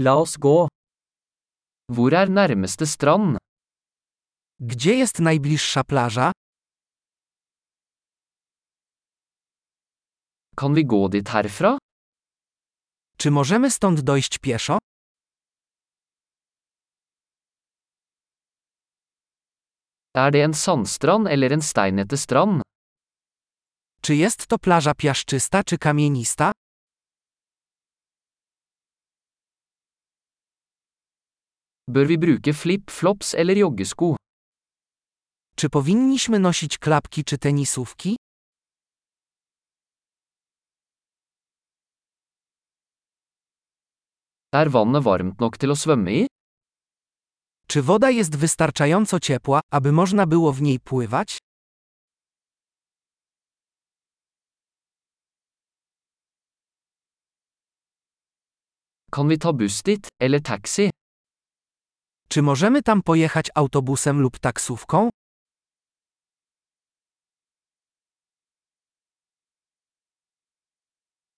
La oss gå. Hvor er nærmeste strand? Gdzie jest najbliższa plaża? Kan vi gå dit herfra? Czy możemy stąd dojść pieszo? Er det en sandstrand eller en steinete strand? Czy jest to plaża piaszczysta czy kamienista? Bør vi bruke flip-flops eller joggesko? Czy powinniśmy nosić klapki czy tenisówki? Er vannet varmt nok til å svømme i? Czy woda jest wystarczająco ciepła, aby można było w niej pływać? Kan vi ta buss dit, eller taxi? Czy możemy tam pojechać autobusem lub taksówką?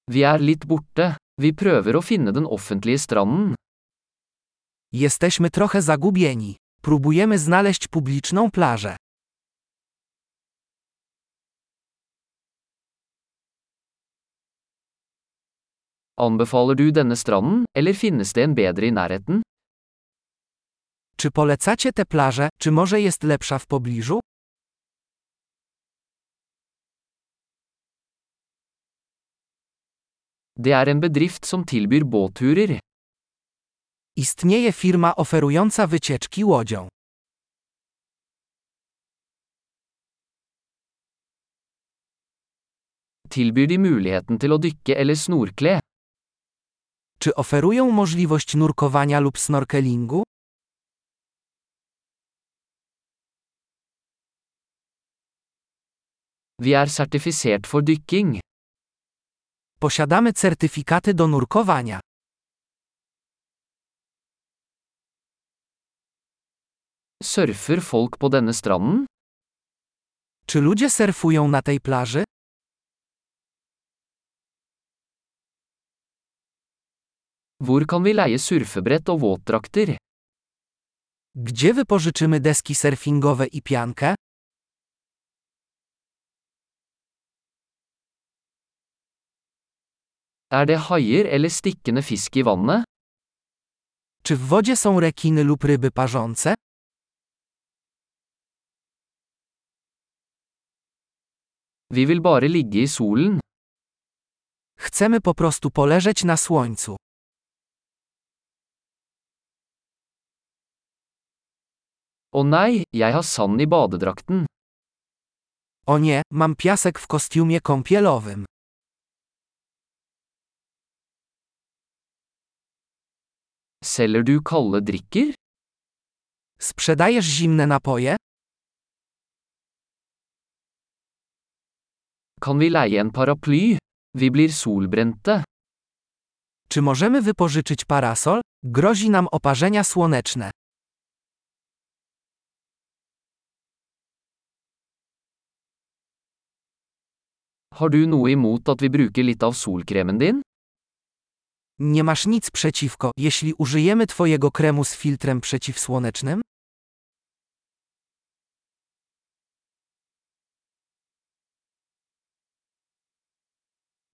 Vi er litt borte. Vi prøver å finne den offentlige stranden. Jesteśmy trochę zagubieni. Próbujemy znaleźć publiczną plażę. Anbefaler du denne stranden, eller finnes det en bedre i nærheten? Czy polecacie tę plażę, czy może jest lepsza w pobliżu? Det er en bedrift som tilbyr båtturer. Istnieje firma oferująca wycieczki łodzią. Tilbyr de muligheten til å dykke eller snorkle? Czy oferują możliwość nurkowania lub snorkelingu? Vi er sertifisert for dykking. Posiadamy certyfikaty do nurkowania. Surfer folk på denne stranden? Czy ludzie surfują na tej plaży? Hvor kan vi leie surfebrett og våtdrakter? Gdzie wypożyczymy deski surfingowe i piankę? Er det haier eller stikkende fisk i vannet? Czy w wodzie są rekiny lub ryby parzące? Vi vil bare ligge i solen. Chcemy po prostu poleżeć na słońcu. Å nei, jeg har sand i badedrakten. O nie, mam piasek w kostiumie kąpielowym. Selger du kalde drikker? Sprzedajesz zimne napoje? Kan vi leie en paraply? Vi blir solbrente. Czy możemy wypożyczyć parasol? Grozi nam oparzenia słoneczne. Har du noe imot at vi bruker litt av solkremen din? Nie masz nic przeciwko, jeśli użyjemy Twojego kremu z filtrem przeciwsłonecznym?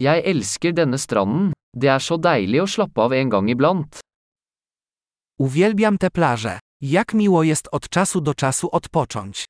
Jeg elsker denne stranden. Det er så deilig å slappe av en gang iblant. Uwielbiam tę plażę. Jak miło jest od czasu do czasu odpocząć.